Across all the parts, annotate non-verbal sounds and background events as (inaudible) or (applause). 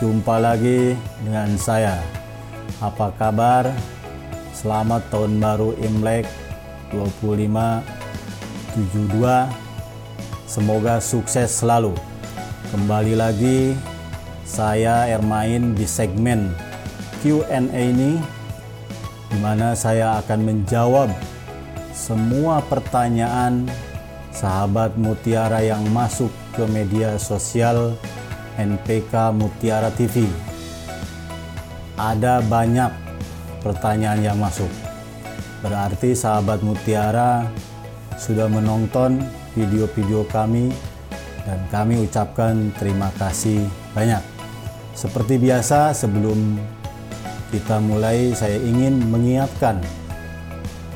Jumpa lagi dengan saya. Apa kabar? Selamat tahun baru Imlek 2572. Semoga sukses selalu. Kembali lagi saya Ermain di segmen Q&A ini di mana saya akan menjawab semua pertanyaan sahabat Mutiara yang masuk ke media sosial NPK Mutiara TV. Ada banyak pertanyaan yang masuk. Berarti sahabat Mutiara sudah menonton video-video kami dan kami ucapkan terima kasih banyak. Seperti biasa sebelum kita mulai saya ingin mengingatkan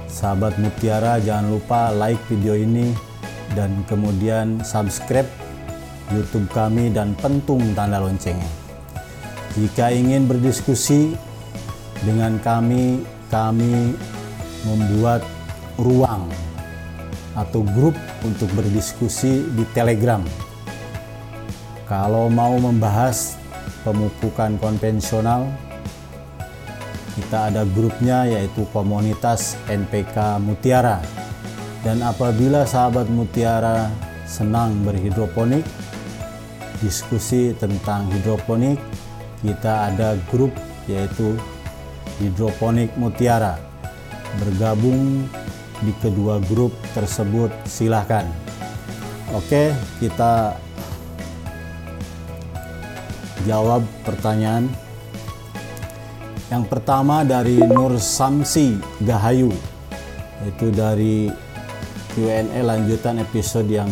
sahabat Mutiara jangan lupa like video ini dan kemudian subscribe YouTube kami dan pentung tanda loncengnya. Jika ingin berdiskusi dengan kami, kami membuat ruang atau grup untuk berdiskusi di Telegram. Kalau mau membahas pemupukan konvensional, kita ada grupnya yaitu komunitas NPK Mutiara. Dan apabila sahabat Mutiara senang berhidroponik, diskusi tentang hidroponik, kita ada grup yaitu Hidroponik Mutiara. Bergabung di kedua grup tersebut silahkan. Oke, kita jawab pertanyaan. Yang pertama dari Nur Samsi Gahayu, itu dari Q&A lanjutan episode yang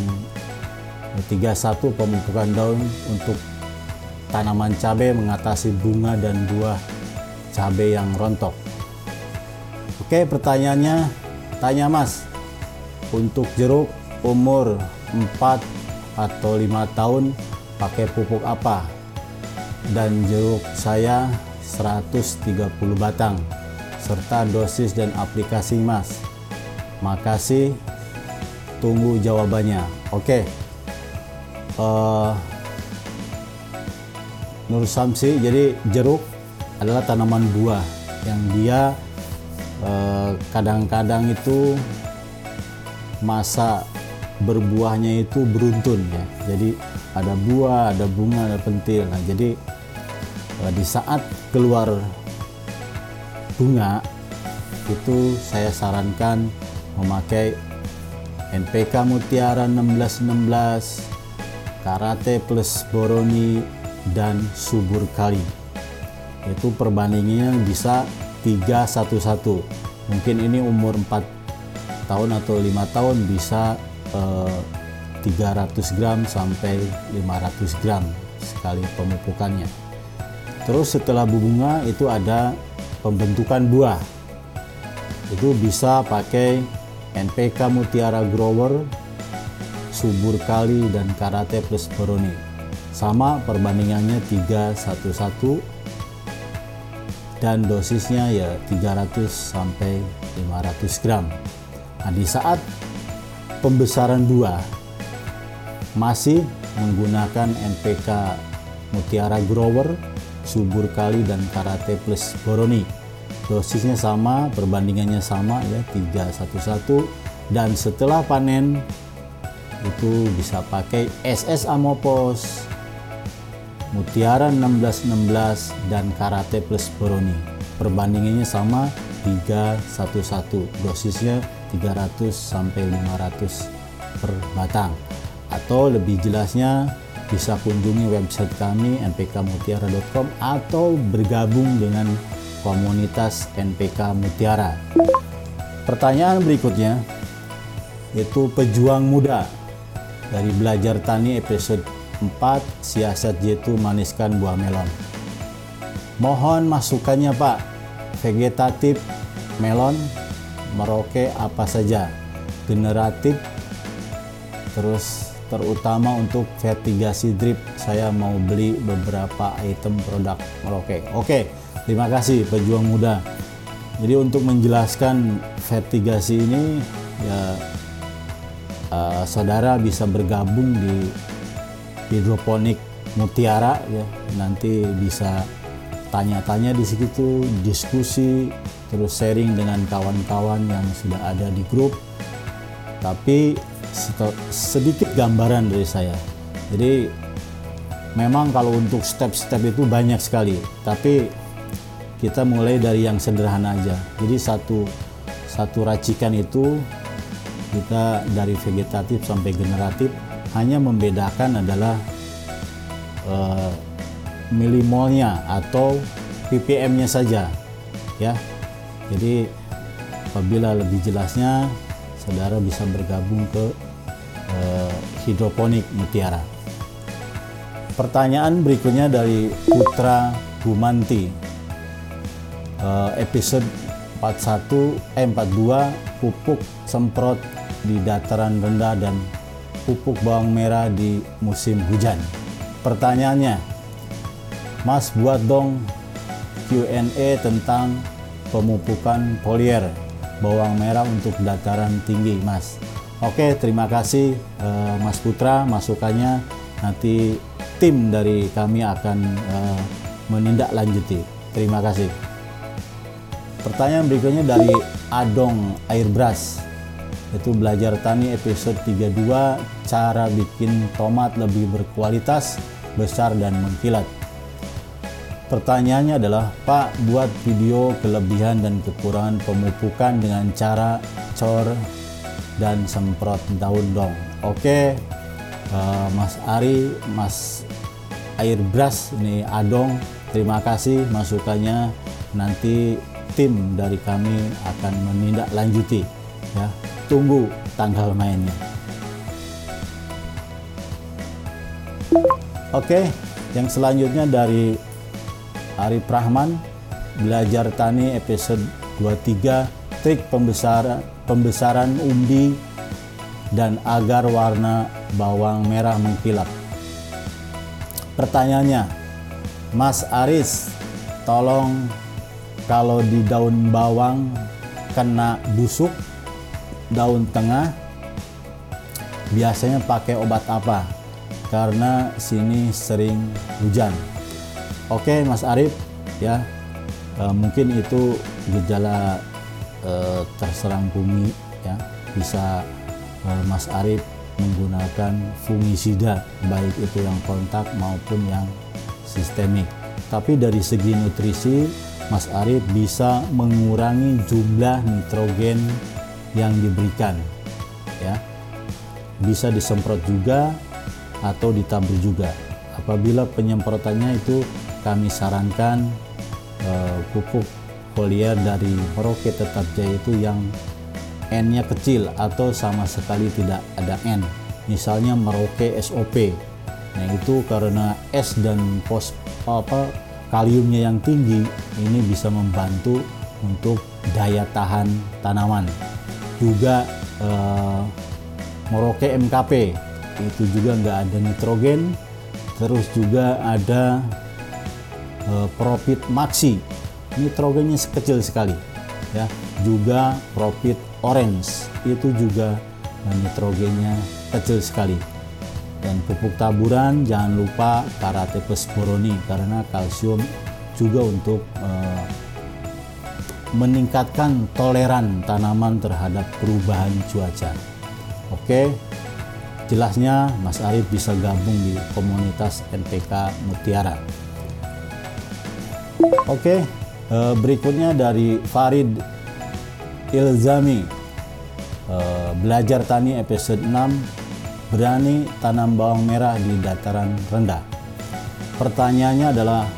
31 pemupukan daun untuk tanaman cabai mengatasi bunga dan buah cabai yang rontok. Oke, pertanyaannya tanya Mas. Untuk jeruk umur 4 atau 5 tahun pakai pupuk apa? Dan jeruk saya 130 batang serta dosis dan aplikasi Mas. Makasih. Tunggu jawabannya. Oke. Uh, Nur Samsi, jadi jeruk adalah tanaman buah yang dia kadang-kadang uh, itu masa berbuahnya itu beruntun ya. Jadi ada buah, ada bunga, ada pentil. Nah, jadi uh, di saat keluar bunga itu saya sarankan memakai NPK Mutiara 1616, Karate plus Boroni dan Subur Kali. Itu perbandingannya bisa 311. Mungkin ini umur 4 tahun atau 5 tahun bisa eh, 300 gram sampai 500 gram sekali pemupukannya. Terus setelah bunga itu ada pembentukan buah. Itu bisa pakai NPK Mutiara Grower, Subur Kali dan Karate plus Boroni. Sama perbandingannya 311 dan dosisnya ya 300 sampai 500 gram. Nah, di saat pembesaran buah masih menggunakan NPK Mutiara Grower, Subur Kali dan Karate plus Boroni dosisnya sama, perbandingannya sama ya 311 dan setelah panen itu bisa pakai SS Amopos, Mutiara 1616 dan Karate Plus Boroni. Perbandingannya sama 311. Dosisnya 300 sampai 500 per batang. Atau lebih jelasnya bisa kunjungi website kami npkmutiara.com atau bergabung dengan komunitas NPK Mutiara. Pertanyaan berikutnya yaitu pejuang muda dari belajar tani episode 4 siasat jitu maniskan buah melon. Mohon masukannya Pak. Vegetatif melon, meroke apa saja. Generatif terus terutama untuk vertigasi drip saya mau beli beberapa item produk meroke. Oke, terima kasih pejuang muda. Jadi untuk menjelaskan vertigasi ini ya uh, saudara bisa bergabung di hidroponik mutiara ya. Nanti bisa tanya-tanya di situ diskusi terus sharing dengan kawan-kawan yang sudah ada di grup. Tapi sedikit gambaran dari saya. Jadi memang kalau untuk step-step itu banyak sekali tapi kita mulai dari yang sederhana aja. Jadi satu satu racikan itu kita dari vegetatif sampai generatif hanya membedakan adalah uh, milimolnya atau ppm-nya saja ya. Jadi apabila lebih jelasnya saudara bisa bergabung ke uh, hidroponik mutiara. Pertanyaan berikutnya dari Putra Bumanti uh, episode 41 eh 42 pupuk semprot di dataran rendah dan pupuk bawang merah di musim hujan. Pertanyaannya, Mas buat dong Q&A tentang pemupukan foliar bawang merah untuk dataran tinggi, Mas. Oke, terima kasih uh, Mas Putra masukannya. Nanti tim dari kami akan uh, menindaklanjuti. Terima kasih. Pertanyaan berikutnya dari Adong Airbrush itu belajar tani episode 32 cara bikin tomat lebih berkualitas, besar dan mengkilat. Pertanyaannya adalah, Pak, buat video kelebihan dan kekurangan pemupukan dengan cara cor dan semprot daun dong. Oke, uh, Mas Ari, Mas Airbrush, ini Adong, terima kasih masukannya. Nanti tim dari kami akan menindaklanjuti ya tunggu tanggal mainnya. Oke, yang selanjutnya dari Arif Rahman, belajar tani episode 23, trik pembesaran pembesaran umbi dan agar warna bawang merah mengkilap. Pertanyaannya, Mas Aris, tolong kalau di daun bawang kena busuk daun tengah biasanya pakai obat apa? Karena sini sering hujan. Oke, Mas Arif, ya e, mungkin itu gejala e, terserang bumi, ya bisa e, Mas Arif menggunakan fungisida, baik itu yang kontak maupun yang sistemik. Tapi dari segi nutrisi, Mas Arif bisa mengurangi jumlah nitrogen yang diberikan ya. Bisa disemprot juga atau ditabur juga. Apabila penyemprotannya itu kami sarankan uh, pupuk foliar dari Merauke tetap jaya itu yang N-nya kecil atau sama sekali tidak ada N. Misalnya Merauke SOP nah itu karena S dan pos apa kaliumnya yang tinggi ini bisa membantu untuk daya tahan tanaman juga uh, Merauke MKP itu juga nggak ada nitrogen terus juga ada uh, Profit Maxi. Nitrogennya kecil sekali ya. Juga Profit Orange. Itu juga uh, nitrogennya kecil sekali. Dan pupuk taburan jangan lupa Karate Plus Boroni karena kalsium juga untuk meningkatkan toleran tanaman terhadap perubahan cuaca. Oke, jelasnya Mas Arif bisa gabung di komunitas NPK Mutiara. Oke, eh, berikutnya dari Farid Ilzami. Eh, belajar tani episode 6 berani tanam bawang merah di dataran rendah. Pertanyaannya adalah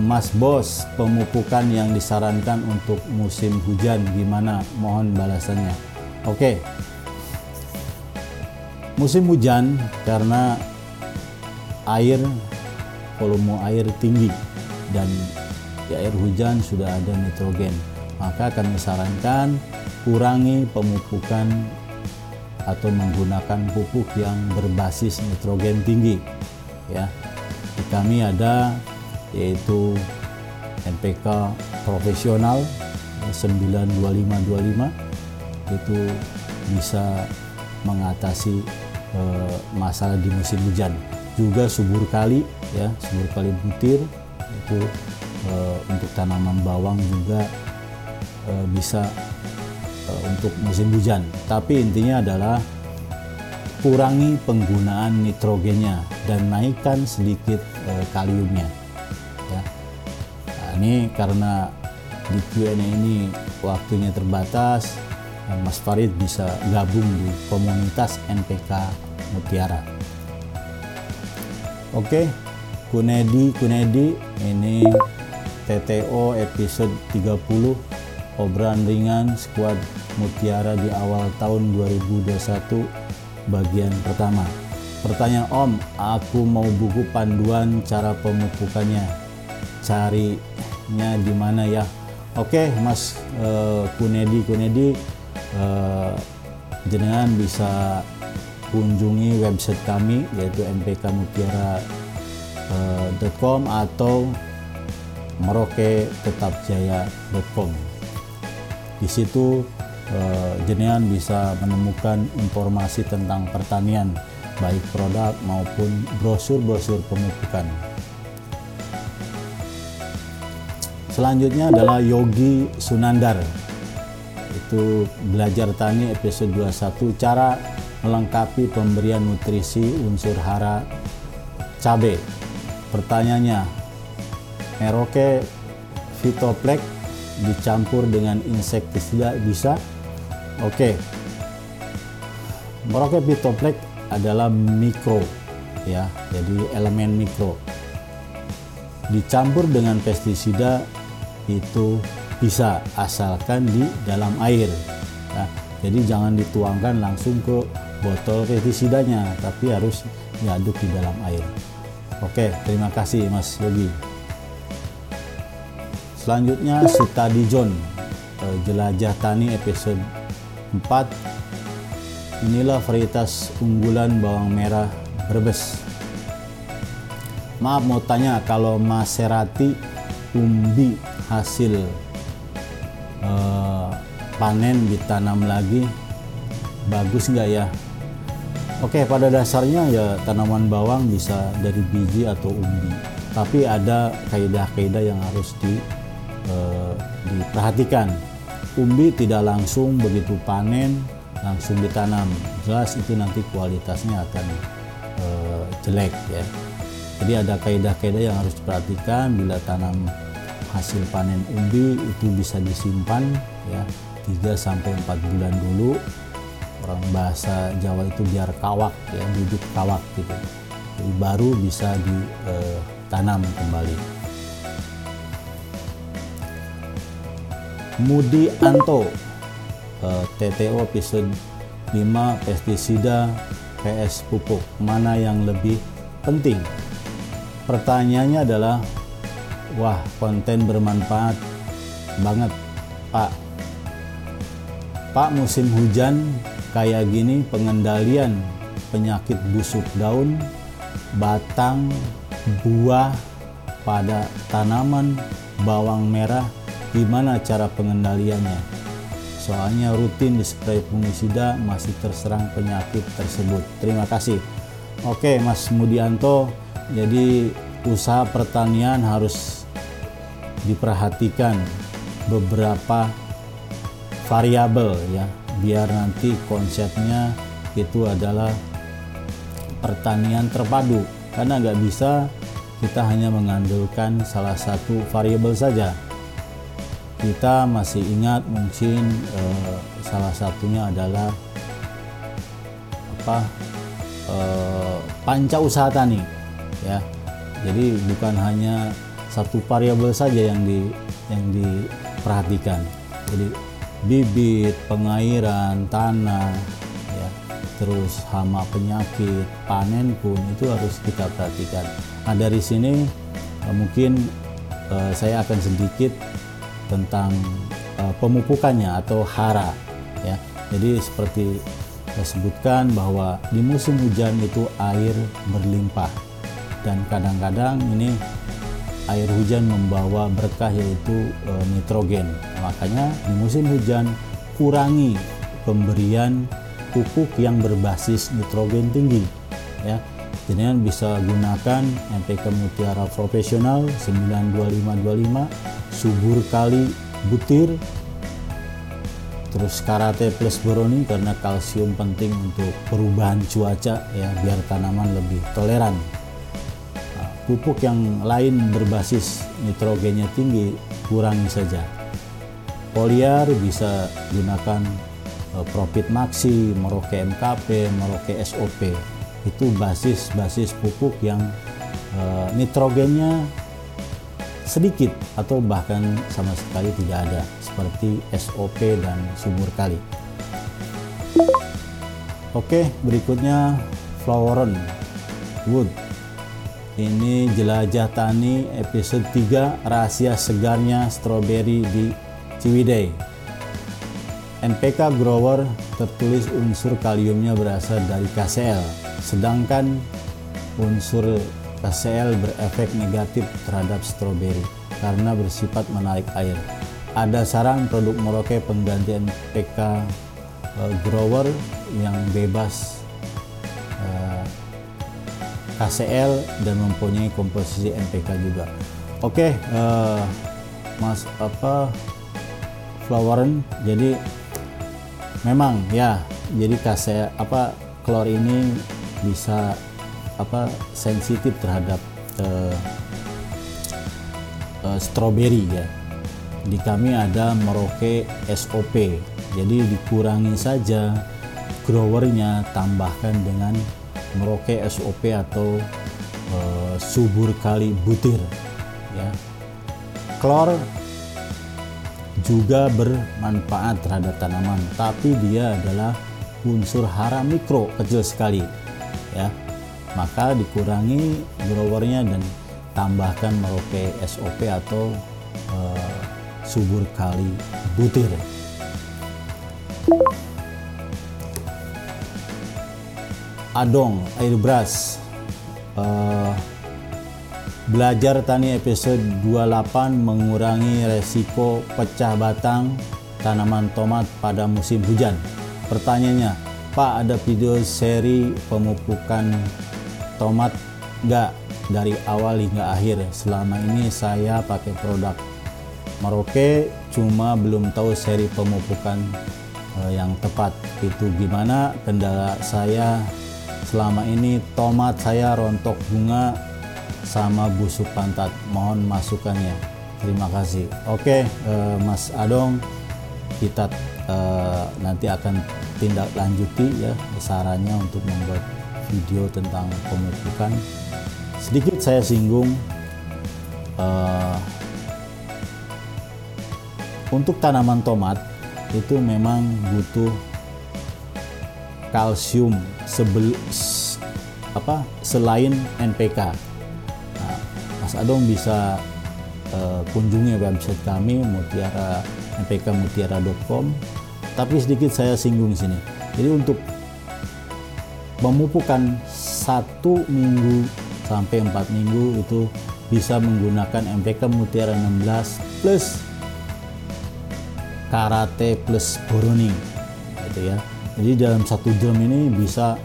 Mas Bos, pemupukan yang disarankan untuk musim hujan gimana? Mohon balasannya. Oke, musim hujan karena air volume air tinggi dan di air hujan sudah ada nitrogen maka kami sarankan kurangi pemupukan atau menggunakan pupuk yang berbasis nitrogen tinggi ya kami ada yaitu NPK profesional 92525 itu bisa mengatasi e, masalah di musim hujan. Juga subur kali ya, subur kali butir itu e, untuk tanaman bawang juga e, bisa e, untuk musim hujan. Tapi intinya adalah kurangi penggunaan nitrogennya dan naikkan sedikit e, kaliumnya. Ini karena di Q&A ini waktunya terbatas, Mas Farid bisa gabung di komunitas NPK Mutiara. Oke, Kunedi Kunedi ini TTO episode 30 obrolan ringan skuad Mutiara di awal tahun 2021 bagian pertama. Pertanyaan Om, aku mau buku panduan cara pemupukannya. Carinya di mana ya? Oke, Mas uh, Kunedi Kunedi uh, jenengan bisa kunjungi website kami yaitu mpkmutiara.com uh, atau meroketetapjaya.com. Di situ uh, jenengan bisa menemukan informasi tentang pertanian baik produk maupun brosur-brosur pemupukan. Selanjutnya adalah Yogi Sunandar itu belajar tani episode 21 cara melengkapi pemberian nutrisi unsur hara cabe. Pertanyaannya, Meroke Phytoplax dicampur dengan insektisida bisa? Oke. Meroke Phytoplax adalah mikro ya, jadi elemen mikro. Dicampur dengan pestisida itu bisa asalkan di dalam air. Ya. jadi jangan dituangkan langsung ke botol pestisidanya tapi harus diaduk di dalam air. Oke terima kasih mas Yogi. Selanjutnya Sutadi John eh, jelajah tani episode 4 inilah varietas unggulan bawang merah Brebes. Maaf mau tanya kalau Maserati umbi hasil uh, panen ditanam lagi bagus nggak ya? Oke pada dasarnya ya tanaman bawang bisa dari biji atau umbi tapi ada kaidah-kaidah yang harus di, uh, diperhatikan. Umbi tidak langsung begitu panen langsung ditanam. Jelas itu nanti kualitasnya akan uh, jelek ya. Jadi ada kaidah-kaidah yang harus diperhatikan bila tanam hasil panen umbi itu bisa disimpan ya 3 sampai 4 bulan dulu. Orang bahasa Jawa itu biar kawak ya bibit kawak gitu. Jadi baru bisa ditanam eh, kembali. Mudi Anto eh, TTO episode 5 pestisida PS pupuk. Mana yang lebih penting? Pertanyaannya adalah wah konten bermanfaat banget pak. Pak musim hujan kayak gini pengendalian penyakit busuk daun batang buah pada tanaman bawang merah gimana cara pengendaliannya? Soalnya rutin di fungisida masih terserang penyakit tersebut. Terima kasih. Oke Mas Mudianto jadi usaha pertanian harus diperhatikan beberapa variabel ya biar nanti konsepnya itu adalah pertanian terpadu. Karena nggak bisa kita hanya mengandalkan salah satu variabel saja. Kita masih ingat mungkin eh, salah satunya adalah apa eh, panca usaha tani ya. Jadi bukan hanya satu variabel saja yang di yang diperhatikan. Jadi bibit pengairan tanah ya terus hama penyakit panen pun itu harus kita perhatikan. Nah dari sini eh, mungkin eh, saya akan sedikit tentang eh, pemupukannya atau hara ya. Jadi seperti saya sebutkan bahwa di musim hujan itu air berlimpah. Dan kadang-kadang ini air hujan membawa berkah yaitu e, nitrogen. Makanya di musim hujan kurangi pemberian pupuk yang berbasis nitrogen tinggi ya. Jadi bisa gunakan NPK Mutiara Profesional 92525 subur kali butir terus karate plus boroni karena kalsium penting untuk perubahan cuaca ya biar tanaman lebih toleran pupuk yang lain berbasis nitrogennya tinggi kurangi saja poliar bisa gunakan uh, profit maxi merauke mkp merauke sop itu basis-basis pupuk yang uh, nitrogennya sedikit atau bahkan sama sekali tidak ada seperti SOP dan sumur kali. Oke, berikutnya Floweron Wood. Ini jelajah tani episode 3 rahasia segarnya stroberi di Ciwidey. NPK grower tertulis unsur kaliumnya berasal dari KCl, sedangkan unsur KCl berefek negatif terhadap stroberi karena bersifat menarik air ada saran produk Merauke penggantian PK uh, eh, grower yang bebas KCl dan mempunyai komposisi NPK juga. Oke, okay, uh, eh, Mas apa Floweren jadi memang ya jadi KCl apa klor ini bisa apa sensitif terhadap uh, uh, stroberi ya di kami ada Merauke SOP jadi dikurangi saja growernya tambahkan dengan Merauke SOP atau e, subur kali butir ya klor juga bermanfaat terhadap tanaman tapi dia adalah unsur hara mikro kecil sekali ya maka dikurangi growernya dan tambahkan Merauke SOP atau e, subur kali butir. Adong air beras uh, belajar tani episode 28 mengurangi resiko pecah batang tanaman tomat pada musim hujan. Pertanyaannya, Pak ada video seri pemupukan tomat nggak dari awal hingga akhir? Selama ini saya pakai produk Merauke cuma belum tahu seri pemupukan uh, yang tepat itu gimana kendala saya selama ini tomat saya rontok bunga sama busuk pantat. Mohon masukannya. Terima kasih. Oke uh, Mas Adong kita uh, nanti akan tindak lanjuti ya sarannya untuk membuat video tentang pemupukan. Sedikit saya singgung uh, untuk tanaman tomat itu memang butuh kalsium sebel apa selain NPK. Nah, Mas Adong bisa uh, kunjungi website kami mutiara npk mutiara.com. Tapi sedikit saya singgung sini. Jadi untuk memupukan satu minggu sampai empat minggu itu bisa menggunakan MPK Mutiara 16 plus karate plus boroni gitu ya jadi dalam satu drum ini bisa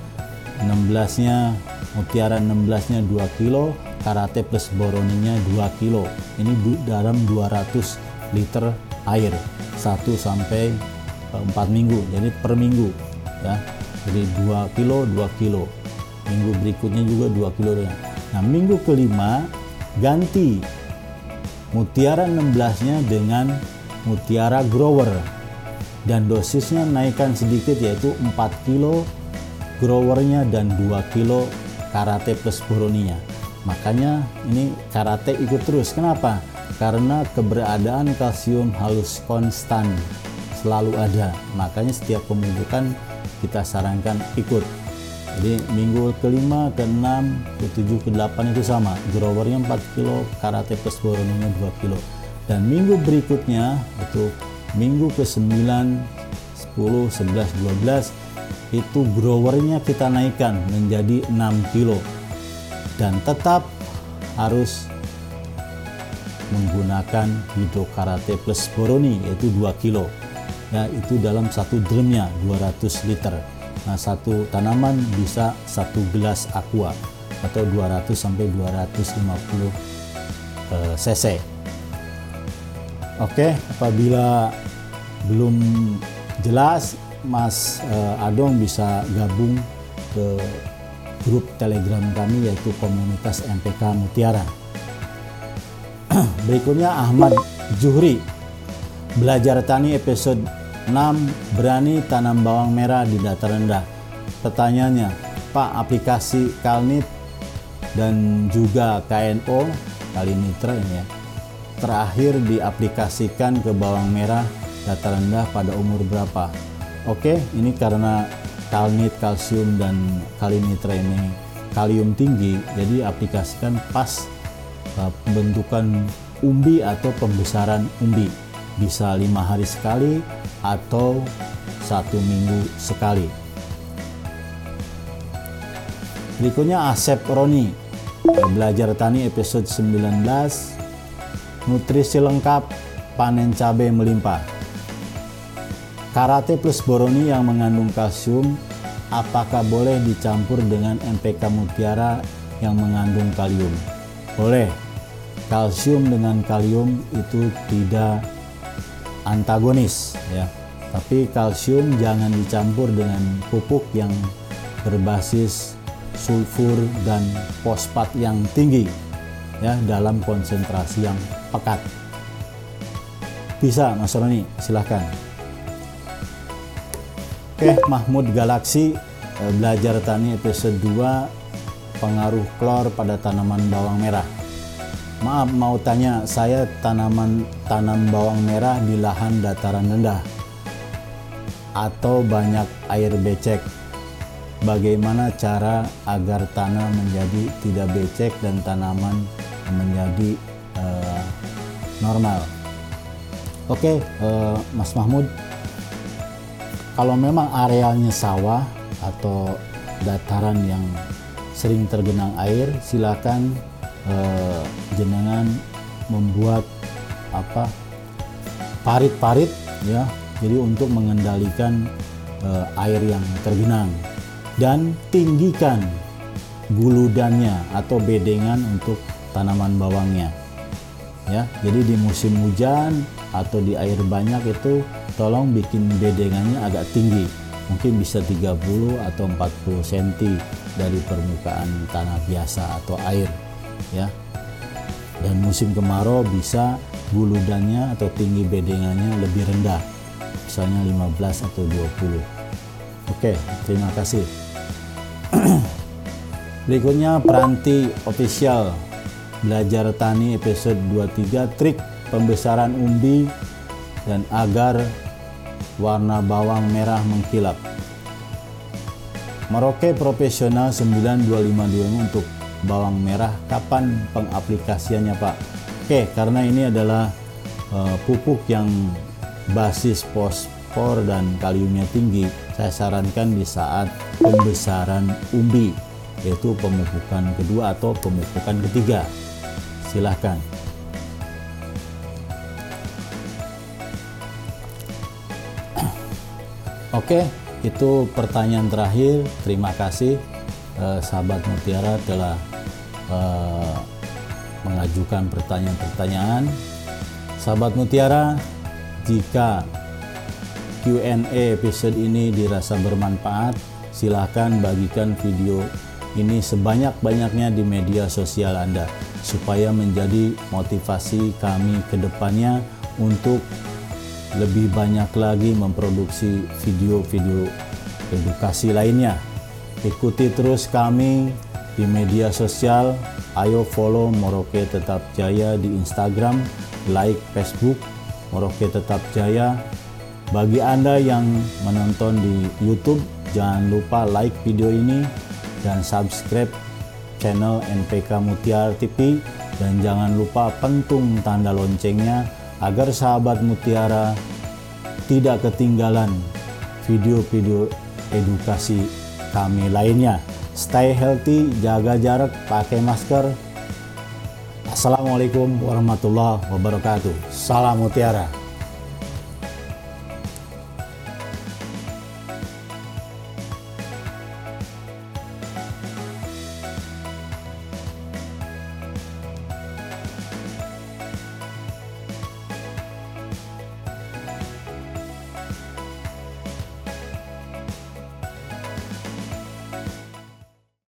16 nya mutiara 16 nya 2 kilo karate plus boroninya 2 kilo ini dalam 200 liter air 1 sampai 4 eh, minggu jadi per minggu ya Jadi 2 kilo 2 kilo. Minggu berikutnya juga 2 kilo. Nah minggu kelima ganti mutiara 16-nya dengan mutiara grower dan dosisnya naikkan sedikit yaitu 4 kilo growernya dan 2 kilo karate plus boroninya. Makanya ini karate ikut terus. Kenapa? Karena keberadaan kalsium halus konstan selalu ada. Makanya setiap pemupukan kita sarankan ikut. Jadi minggu kelima, keenam, ketujuh, kedelapan itu sama. Growernya 4 kilo, karate plus boroninya 2 kilo. Dan minggu berikutnya itu minggu ke-9, 10, 11, 12 itu growernya kita naikkan menjadi 6 kilo. Dan tetap harus menggunakan hidro karate plus boroni yaitu 2 kilo. Ya, itu dalam satu drumnya 200 liter. Nah, satu tanaman bisa satu gelas aqua atau 200 sampai 250 eh, cc. Oke, apabila belum jelas, Mas eh, Adong bisa gabung ke grup Telegram kami yaitu komunitas MPK Mutiara. (clears throat) Berikutnya Ahmad Juhri belajar tani episode 6. Berani tanam bawang merah di dataran rendah. Pertanyaannya, Pak, aplikasi Kalnit dan juga KNO, Kalinitra ini ya, terakhir diaplikasikan ke bawang merah dataran rendah pada umur berapa? Oke, ini karena Kalnit, kalsium, dan Kalinitra ini kalium tinggi, jadi aplikasikan pas uh, pembentukan umbi atau pembesaran umbi bisa lima hari sekali atau satu minggu sekali. Berikutnya Asep Roni, belajar tani episode 19, nutrisi lengkap, panen cabai melimpah. Karate plus boroni yang mengandung kalsium, apakah boleh dicampur dengan NPK Mutiara yang mengandung kalium? Boleh. Kalsium dengan kalium itu tidak antagonis ya. Tapi kalsium jangan dicampur dengan pupuk yang berbasis sulfur dan fosfat yang tinggi ya dalam konsentrasi yang pekat. Bisa Mas Roni, silahkan. Oke, Mahmud Galaksi eh, belajar tani episode 2 pengaruh klor pada tanaman bawang merah. Maaf mau tanya, saya tanaman tanam bawang merah di lahan dataran rendah atau banyak air becek. Bagaimana cara agar tanah menjadi tidak becek dan tanaman menjadi uh, normal? Oke, uh, Mas Mahmud, kalau memang arealnya sawah atau dataran yang sering tergenang air, silakan eh, jenengan membuat apa parit-parit ya. Jadi untuk mengendalikan eh, air yang tergenang dan tinggikan guludannya atau bedengan untuk tanaman bawangnya. Ya jadi di musim hujan atau di air banyak itu tolong bikin bedengannya agak tinggi. Mungkin bisa 30 atau 40 cm dari permukaan tanah biasa atau air ya. Dan musim kemarau bisa buludannya atau tinggi bedengannya lebih rendah misalnya 15 atau 20 oke terima kasih berikutnya Peranti Official. Belajar tani episode 23 trik pembesaran umbi dan agar warna bawang merah mengkilap. Merauke Profesional 9252 untuk bawang merah. Kapan pengaplikasiannya Pak? Oke, karena ini adalah uh, pupuk yang basis fosfor dan kaliumnya tinggi, saya sarankan di saat pembesaran umbi, yaitu pemupukan kedua atau pemupukan ketiga. Silahkan. (clears throat) Oke, itu pertanyaan terakhir. Terima kasih eh, sahabat Mutiara telah uh, mengajukan pertanyaan-pertanyaan. Sahabat Mutiara, jika Q&A episode ini dirasa bermanfaat, silahkan bagikan video ini sebanyak-banyaknya di media sosial Anda supaya menjadi motivasi kami ke depannya untuk lebih banyak lagi memproduksi video-video edukasi lainnya. Ikuti terus kami di media sosial. Ayo follow Moroke Tetap Jaya di Instagram, like Facebook Moroke Tetap Jaya. Bagi Anda yang menonton di YouTube, jangan lupa like video ini dan subscribe channel NPK Mutiara TV dan jangan lupa pentung tanda loncengnya agar sahabat Mutiara tidak ketinggalan video-video edukasi kami lainnya. Stay healthy, jaga jarak, pakai masker. Assalamualaikum warahmatullahi wabarakatuh. Salam Mutiara.